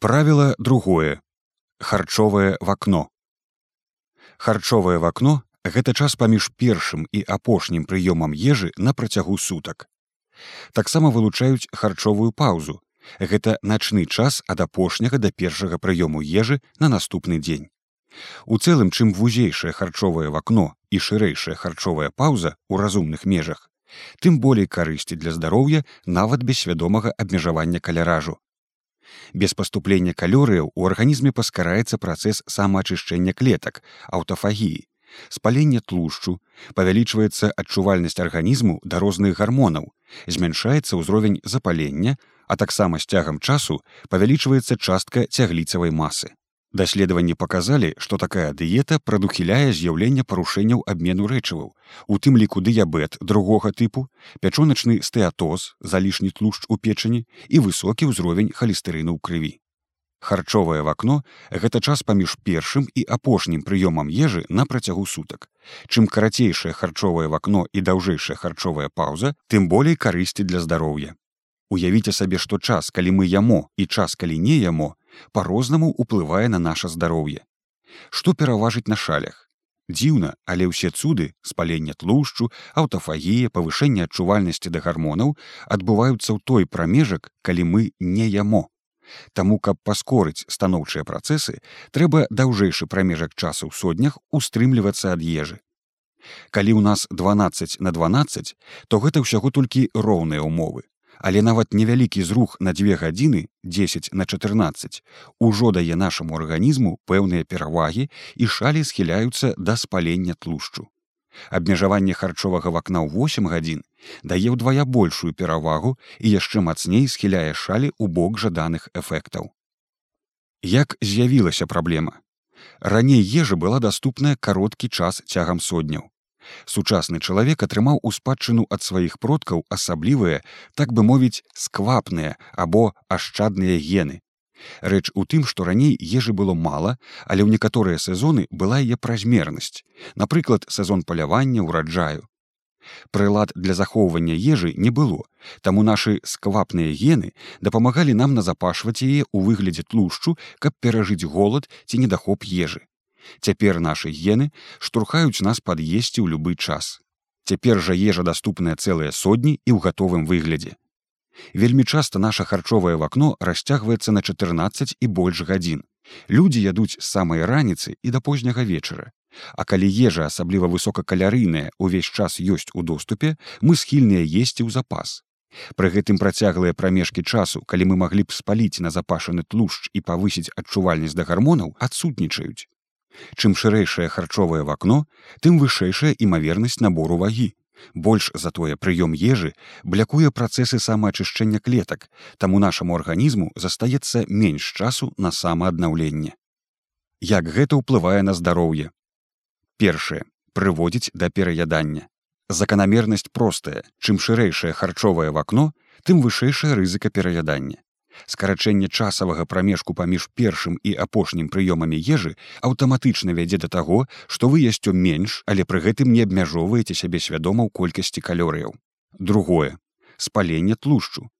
Правіла другое. Харчовае вакно. Харчовае вакно гэта час паміж першым і апошнім прыёмам ежы на працягу сутак. Таксама вылучаюць харчовую паўзу. Гэта начны час ад апошняга да першага прыёму ежы на наступны дзень. У цэлым, чым вузейшае харчовае вакно і шырэйшая харчовая паўза ў разумных межах, тым болей карысці для здароўя нават без свядомага абмежавання каляражу без паступлення калорыяў у арганізме паскараецца працэс самаачышчэння клетак аўтафагіі. Спаленне тлушчу павялічваецца адчувальнасць арганізму да розных гармонаў змяншаецца ўзровень запалення а таксама з цягам часу павялічваецца частка цягліцавай масы Даследаванні паказалі, што такая дыета прадухіляе з'яўленне парушэнняў абмену рэчываў, у тым ліку дыябет другога тыпу, пячоначны стэатоз, залішні тлушч у печані і высокі ўзровень халістэрыну ў крыві. Харчовае вакно гэта час паміж першым і апошнім прыёмам ежы на працягу сутак. Чым карацейшае харчовае вакно і даўжэйшая харчовая паўза, тым болей карысці для здароўя. Уявіце сабе, што час, калі мы ямо і час, калі не ямо, по-рознаму уплывае на наше здароўе. Што пераважыць на шалях? Дзіўна, але ўсе цуды спалення тлушчу, аўтафагія, павышэнне адчувальнасці да гармонаў адбываюцца ў той прамежак, калі мы не ямо. Таму, каб паскорыць станоўчыя працэсы, трэба даўжэйшы прамежак часу ў сотнях устрымлівацца ад ежы. Калі ў нас 12 на 12, то гэта ўсяго толькі роўныя ўмовы але нават невялікі зрух на дзве гадзіны 10 на 14 ужо дае нашаму арганізму пэўныя перавагі і шалі схіляюцца да спалення тлушчу. Абмежаванне харчовага вакна ў 8 гадзін дае ўдвая большую перавагу і яшчэ мацней схіляе шалі ў бок жаданых эфектаў. Як з'явілася праблема? Раней ежа была даступная кароткі час цягам сотняў сучасны чалавек атрымаў у спадчыну ад сваіх продкаў асаблівыя так бы мовіць сквапныя або ашчадныя гены. Рэч у тым што раней ежы было мала але ў некаторыя сезоны была яе празмернасць напрыклад сезон палявання ўраджаю. Прылад для захоўвання ежы не было таму нашы сквапныя гены дапамагалі нам назапашваць яе ў выглядзе тлушчу каб перажыць голад ці недахоп ежы Цяпер нашы гены штурхаюць нас пад'есці ў любы час. Цяпер жа ежа даступная цэлыя сотні і ў гатовым выглядзе. Вельмі часта наша харчовае вакно расцягваецца на 14 і больш гадзін. Людзі ядуць з самай раніцы і да позняга вечара. А калі ежа асабліва высокакалярыйная увесь час ёсць у доступе, мы схільныя есці ў запас. Пры гэтым працяглыя прамежкі часу, калі мы маглі б спаліць на запашаны тлушч і павысіць адчувальнасць да гармонаў, адсутнічаюць. Чым шырэйшае харчовае вакно, тым вышэйшая імавернасць набору вагі. Больш затое прыём ежы блякуе працэсы самаачышчэння клетак, таму нашаму арганізму застаецца менш часу на самааднаўленне. Як гэта ўплывае на здароўе? Першае прыводзіць да пераядання. Заканамернасць простая, чым шырэйшае харчовае вакно, тым вышэйшая рызыка пераядання скарачэнне часавага прамежку паміж першым і апошнім прыёмамі ежы аўтаматычна вядзе да таго, што вы ясцё менш, але пры гэтым не абмяжоўваеце сябе свядома ў колькасці калорыяў. Другое спаленне тлушчу.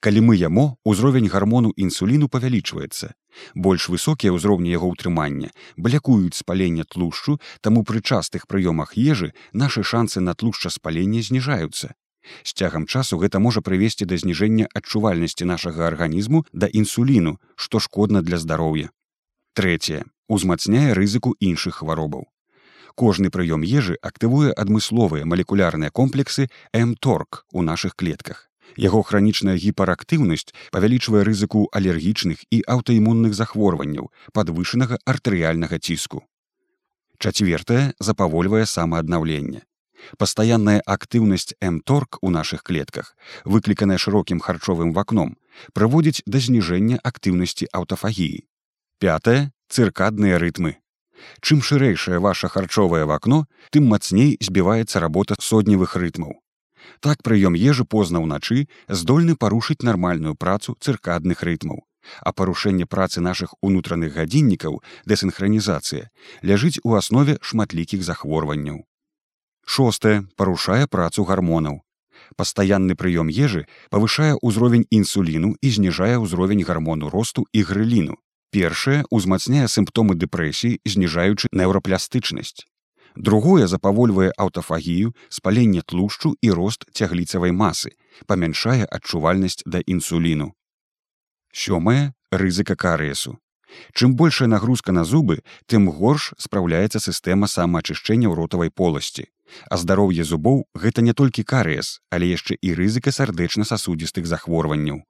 Калі мы ямо, узровень гармону інсуліну павялічваецца. Больш высокія ўзроўні яго ўтрымання блякуюць спаленне тлушчу, таму пры частых прыёмах ежы нашы шансы на тлушча спалення зніжаюцца. З цягам часу гэта можа прывесці да зніжэння адчувальнасці нашага арганізму да інсуліну, што шкодна для здароўя. Трэцяе узмацняе рызыку іншых хваробаў. Кожны прыём ежы актывуе адмысловыя малекулярныя комплексы мторг у нашых клетках. Яго хранічная гіпарактыўнасць павялічвае рызыку алергічных і аўтаімунных захворванняў падвышанага артэрыяльнага ціску. Чацвертае запавольвае самааднаўленне. Пастаянная актыўнасць мторг у нашых клетках, выкліканая шырокім харчовым вакном, прыводзіць да зніжэння актыўнасці аўтафагіі. Пятае цыркадныя рытмы. Чым шырэйшае ваше харчовае вакно, тым мацней збіваецца работа сотневых рытмаў. Так прыём ежы позна ўначы здольны парушыць нармальную працу цыркадных рытмаў. А парушэнне працы нашых унутраных гадзіннікаў дэсінхранізацыя ляжыць у аснове шматлікіх захворванняў. Шостае парушае працу гармонаў. Пастаянны прыём ежы павышае ўзровень інсуліну і зніжае ўзровень гармону росту і грыліну. Першае узмацняе сімптомы дэпрэсіі, зніжаючы неўрапластычнасць. Другое запавольвае аўтафагію, спаленне тлушчу і рост цягліцавай масы, памяншае адчувальнасць да інсуліну. Сёмае рызыка карыесу. Чым большая нагрузка на зубы, тым горш спраўляецца сістэма самаачышчэння ў ротавай поласці. А здароўе зубоў гэта не толькі карыес, але яшчэ і рызыка сардэчна-сасудзістых захворванняў.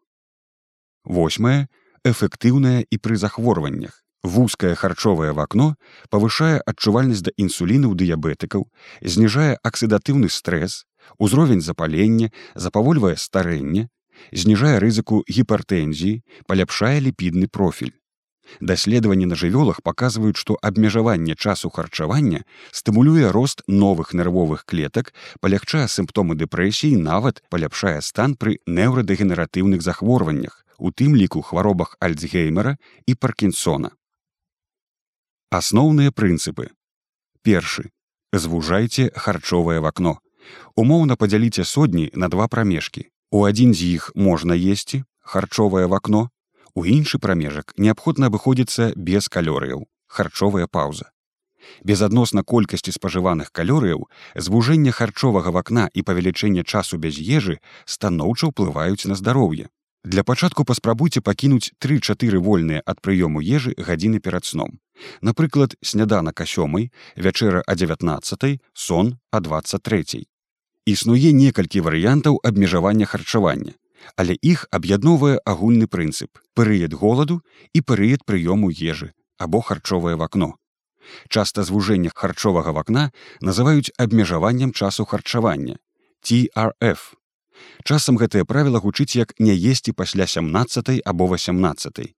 Восьмае эфектыўная і пры захворваннях. Вузкае харчовае вакно павышае адчувальнасць да інсуліну ў дыябетыкаў, зніжае аксідатыўны стрэс, узровень запалення, запавольвае старэнне, зніжае рызыку гіпертэнзіі, паляпшае ліпідны профіль. Даследаванні на жывёлах паказваюць, што абмежаванне часу харчавання стымулюе рост новых нервовых клетак, палягчае сімптомы дэпрэсіі, нават паляпшае стан пры неўрадэгенератыўных захворваннях, у тым ліку хваробах альцгеймера і паркінсона. Асноўныя прынцыпы. Першы. Звужайце харчовае вакно. Умоўна падзяліце сотні на два прамежкі. У адзін з іх можна есці харчовае вакно, У іншы прамежак неабходна абыходзіцца без калорыяў, харчовая паўза. Без адносна колькасці спажываных калорыяў звужэнне харчовага вакна і павелічэнне часу без ежы станоўча ўплываюць на здароўе. Для пачатку паспрабуйце пакінуць тры-чатыры вольныя ад прыёму ежы гадзіны перад сном. Напрыклад, снядана касёмай, вячэра а 19, сон а 23. Існуе некалькі варыянтаў абмежавання харчавання але іх аб'ядноўвае агульны прынцып перыяд голаду і перыяд прыёму ежы або харчовае вакно. Часта звужэння харчовага вакна называюць абмежаваннем часу харчавання TRF часам гэтае правіла гучыць як не есці пасля 17 або 18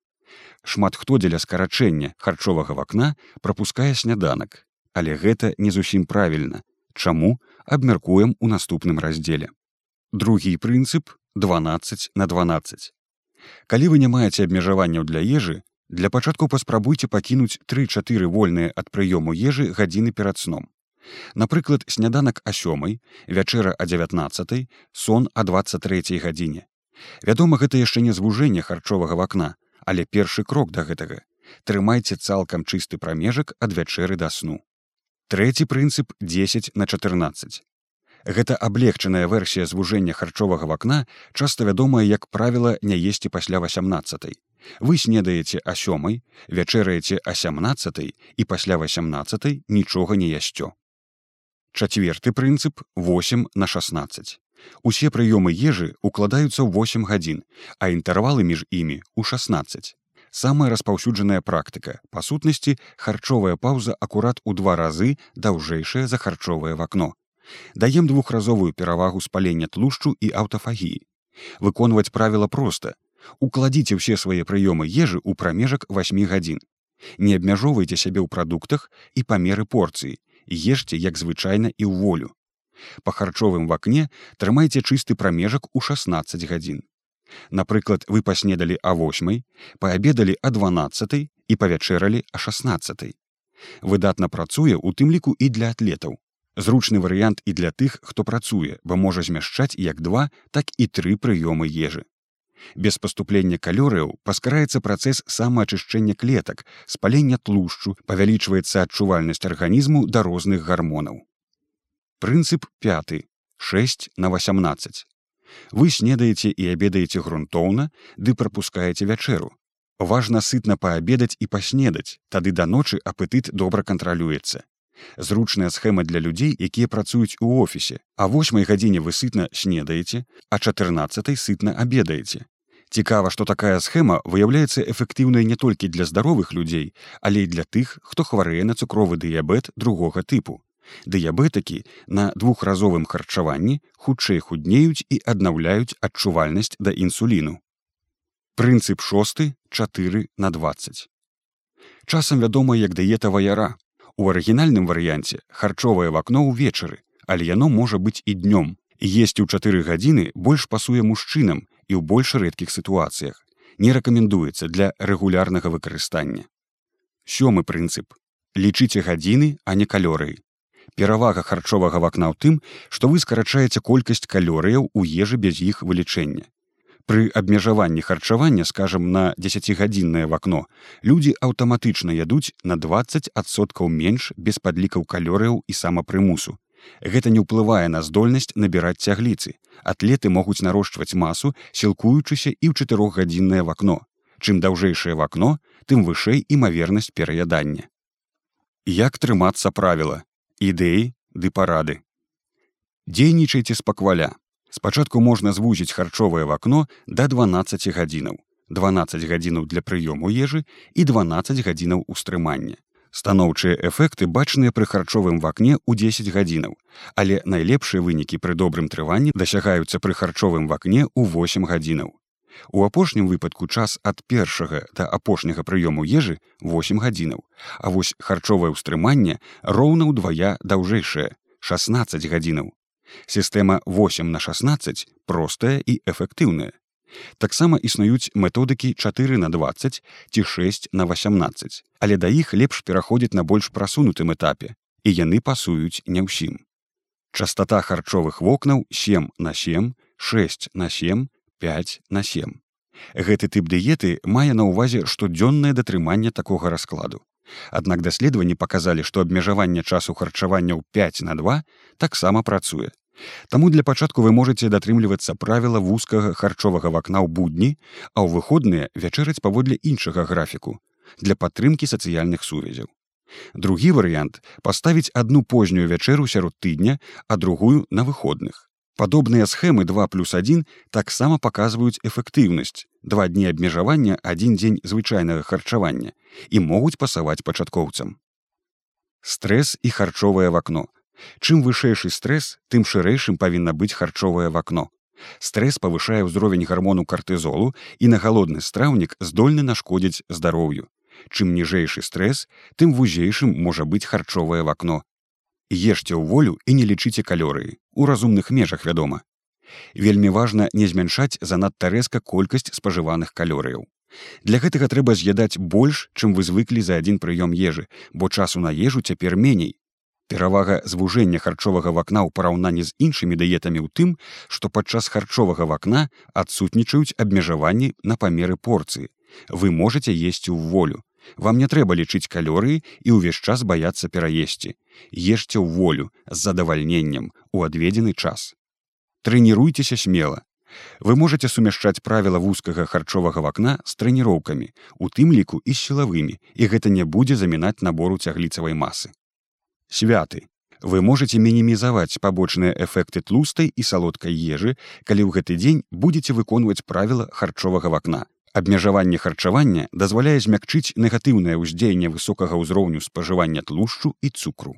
шмат хто дзеля скарачэння харчовага вакна пропускае сняданак але гэта не зусім правільна чаму абмяркуем у наступным раздзеле. Другі прынцып 12 на 12. Калі вы не маеце абмежаванняў для ежы, для пачатку паспрабуйце пакінуць тры-чатыры вольныя ад прыёму ежы гадзіны перад сном. Напрыклад, сняданак а сёмай, вячэра а 19, сон а 23 гадзіне. Вядома, гэта яшчэ не звужэнне харчовага вакна, але першы крок да гэтага. Трымайце цалкам чысты прамежак ад вячэры да сну. Трэці прынцып 10 на 14. Гэта аблегчаная версія звужэння харчовага вакна часта вядомая як правіла не есці пасля 18. Вы снедаеце а сёмай, вячэраеце а 17 і пасля 18 нічога не ясцё. Чацверты прынцып 8 на 16. Усе прыёмы ежы укладаюцца ў 8 гадзін, а інтэрвалы між імі ў 16. Самая распаўсюджаная практыка. Па сутнасці харчовая паўза акурат у два разы даўжэйшая за харчовае вакно даем двухразовую перавагу спалення тлушчу і аўтафагіі. Выконваць правіла проста. Укладзіце ўсе свае прыёмы ежы ў прамежак 8 гадзін. Не абмяжоўвайце сябе ў прадуктах і памеры порцыі, ешце як звычайна і ў волю. Па харчовым вакне трымайце чысты прамежак у 16 гадзін. Напрыклад, вы паснедалі а 8, паабедалі а 12 і павячэралі а 16. Выдатна працуе у тым ліку і для атлетаў зручны варыянт і для тых хто працуе бо можа змяшчаць як два так і тры прыёмы ежы. Без паступлення калорыяў паскараецца працэс самаачышчэння клетак спалення тлушчу павялічваецца адчувальнасць арганізму да розных гармонаў. Прынцып 5 6 на 18 вы снедаеце і абедаеце грунтоўна ды прапускаеце вячэру. Важна сытна паабедаць і паснедаць тады да ночы апетыт добра кантралюецца зручная схема для людзей якія працуюць у офісе. А восьмай гадзіне вы сытна снедаеце а 14 сытна абедаеце. Цікава што такая схема выяўляецца эфектыўнай не толькі для здаровых людзей але і для тых хто хварэе на цукровы дыябет другога тыпу. Дыябетыкі на двухразовым харчаванні хутчэй худнеюць і аднаўляюць адчувальнасць да інсуліну. Прынцып шосты 4 на 20 часам вядома як дыета ваяра У арыгінальным варыянце харчовае вакно ўвечары, але яно можа быць і днём. Есці ў чатыры гадзіны больш пасуе мужчынам і ў больш рэдкіх сітуацыях. Не рэкамендуецца для рэгулярнага выкарыстання. Сёмы прынцып. Лічыце гадзіны, а не калорыі. Перавага харчовага вакна ў тым, што вы скарачаеце колькасць калорыяў у ежы без іх вылічэння. Пры абмежаванні харчавання, скажам, на десятгадзіннае вакно, людзі аўтаматычна ядуць на 20соткаў менш без падлікаў калорыяў і самапрымусу. Гэта не ўплывае на здольнасць набіраць цягліцы. Атлеты могуць нарошчваць масу, сілкуючыся і ў чатырохгадзіннае вакно. Чым даўжэйшае вакно, тым вышэй імавернасць пераядання. Як трымацца правіла, ідэі ды парады. Дзейнічайце спакваля. Спачатку можна звузіць харчовае вакно да 12 гадзінаў, 12 гадзінаў для прыёму ежы і 12 гадзінаў устрымання. Станоўчыя эфекты бачныя пры харчовым вакне ў 10 гадзінаў, але найлепшыя вынікі пры добрым трыванні дасягаюцца пры харчовым вакне ў 8 гадзінаў. У апошнім выпадку час ад першага да апошняга прыёму ежы 8 гадзінаў, А вось харчовае ўстрыманне роўна ўдвая даўжэйшае 16 гадзінаў. Сістэма 8 на 16 простая і эфектыўная. Таксама існуюць методыкі 4 на 20 ці 6 на 18, але да іх лепш пераходзіць на больш прасунутым этапе і яны пасуюць не ўсім. Частата харчовых вокнаў 7 на 7, 6 на 7, 5 на 7. Гэты тып дыеты мае на ўвазе штодзённае датрыманне такога раскладу. Аднак даследаванні паказалі, што абмежаванне часу харчавання ў 5 на 2 таксама працуе. Таму для пачатку вы можете датрымлівацца правіла вузкага харчовага вакна ў будні, а ў выходныя вячэраць паводле іншага графіку для падтрымкі сацыяльных сувязяў. Другі варыянт паставіць адну познюю вячэру сярод тыдня, а другую на выходных. Падобныя схемы 2 плюс 1 таксама паказваюць эфектыўнасць два дні абмежавання адзін дзень звычайнага харчавання і могуць пасаваць пачаткоўцам. Стрэс і харчовае вакно Чым вышэйшы стрэс, тым шырэйшым павінна быць харчовае вакно. Стрэс павышае ўзровень гармону картызолу і на галодны страўнік здольны нашкодзіць здароўю. Чым ніжэйшы стрэс, тым вузейшым можа быць харчовае вакно. Ешце ў волю і не лічыце калорыі у разумных межах вядома. Вельмі важна не змяншаць занадта рэзка колькасць спажываных калорыяў. Для гэтага трэба з'ядаць больш, чым вы звыклі за адзін прыём ежы, бо часу на ежу цяпер меней, Перавага звужэння харчовага вакна ў параўнанні з іншымі дыетамі ў тым, што падчас харчовага вакна адсутнічаюць абмежаванні на памеры порцыі. Вы можете есці ў волю. Вам не трэба лічыць калорыі і ўвесь час баяцца пераесці. Ешце ў волю з задавальненнем у адведзены час. Трэніруйцеся смела. Вы можете сумяшчаць правіла вузкага харчовага вакна з трэніроўкамі, у тым ліку і сілавымі, і гэта не будзе замінаць набору цягліцавай масы святы. Вы можете мінімізаваць пабочныя эфекты тлустай і салодкай ежы калі ў гэты дзень будете выконваць правіла харчовага вакна. Абмежаванне харчавання дазваляе змякчыць негатыўнае ўздзеянне высокага ўзроўню спажывання тлушчу і цукру.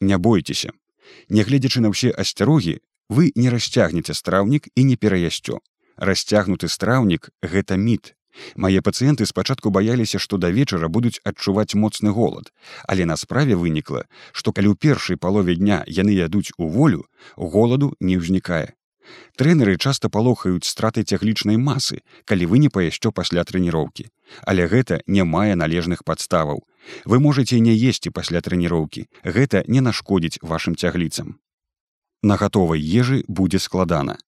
Не бойцеся. Нягледзячы на ўсе асцярогі вы не расцягнеце страўнік і не пераясцё. Расцягнуты страўнік гэта міт Мае пацыенты спачатку баяліся, што да вечара будуць адчуваць моцны голад, але на справе вынікла, што калі ў першай палове дня яны ядуць у волю, голаду не ўзнікае. Трэнеры часта палохаюць страты цяглічнай масы, калі вы не паясцё пасля трэніроўкі. Але гэта не мае належных падставаў. Вы можете не есці пасля трэніроўкі. Гэта не нашкодзіць вашым цягліцам. На гатовай ежы будзе складана.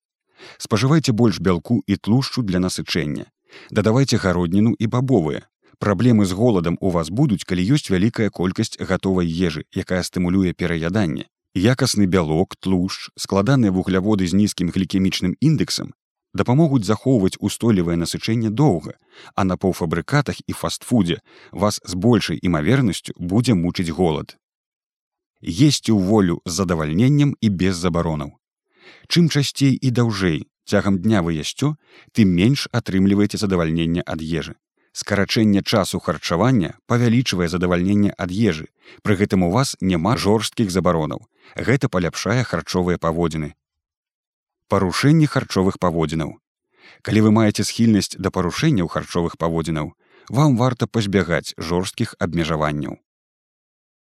Спажывайце больш бялку і тлушчу для насычэння. Дадавайце гародніну і бабовыя. Праблемы з голадам у вас будуць, калі ёсць вялікая колькасць гатовай ежы, якая стымулюе пераяданне. Якасны бялок, тлушч, складаныя вугляводы з нізкім глікемічным індексам дапамогуць захоўваць устойлівае насычэнне доўга, а на паўфабрыкатах і фастфудзе вас з большай імавернасцю будзе мучыць голад. Есці ў волю з задавальненнем і без забаронаў. Чым часцей і даўжэй цягам дня вы ясцё, тым менш атрымліваеце задавальненне ад ежы. Скарачэнне часу харчавання павялічвае задавальненне ад ежы. Пры гэтым у вас няма жорсткіх забаронаў. Гэта паляпшае харчовыя паводзіны. Парушэнне харчовых паводзінаў. Калі вы маеце схільнасць да парушэнняў харчовых паводзінаў, вам варта пазбягаць жорсткіх абмежаванняў.